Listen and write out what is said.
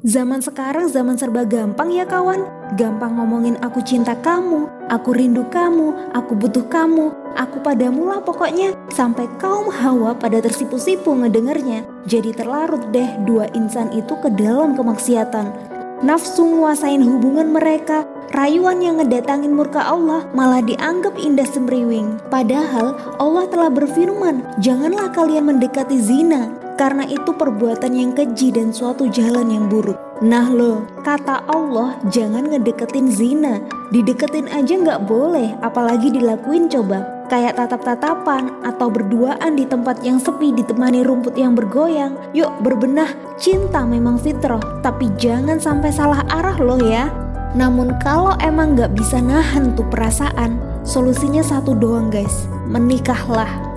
Zaman sekarang zaman serba gampang ya kawan. Gampang ngomongin aku cinta kamu, aku rindu kamu, aku butuh kamu, aku padamu lah pokoknya. Sampai kaum hawa pada tersipu-sipu ngedengernya. Jadi terlarut deh dua insan itu ke dalam kemaksiatan. Nafsu nguasain hubungan mereka, rayuan yang ngedatangin murka Allah malah dianggap indah semriwing. Padahal Allah telah berfirman, janganlah kalian mendekati zina, karena itu perbuatan yang keji dan suatu jalan yang buruk. Nah loh, kata Allah jangan ngedeketin zina, dideketin aja nggak boleh, apalagi dilakuin coba. Kayak tatap-tatapan atau berduaan di tempat yang sepi ditemani rumput yang bergoyang. Yuk berbenah, cinta memang fitrah, tapi jangan sampai salah arah loh ya. Namun kalau emang nggak bisa nahan tuh perasaan, solusinya satu doang guys, menikahlah.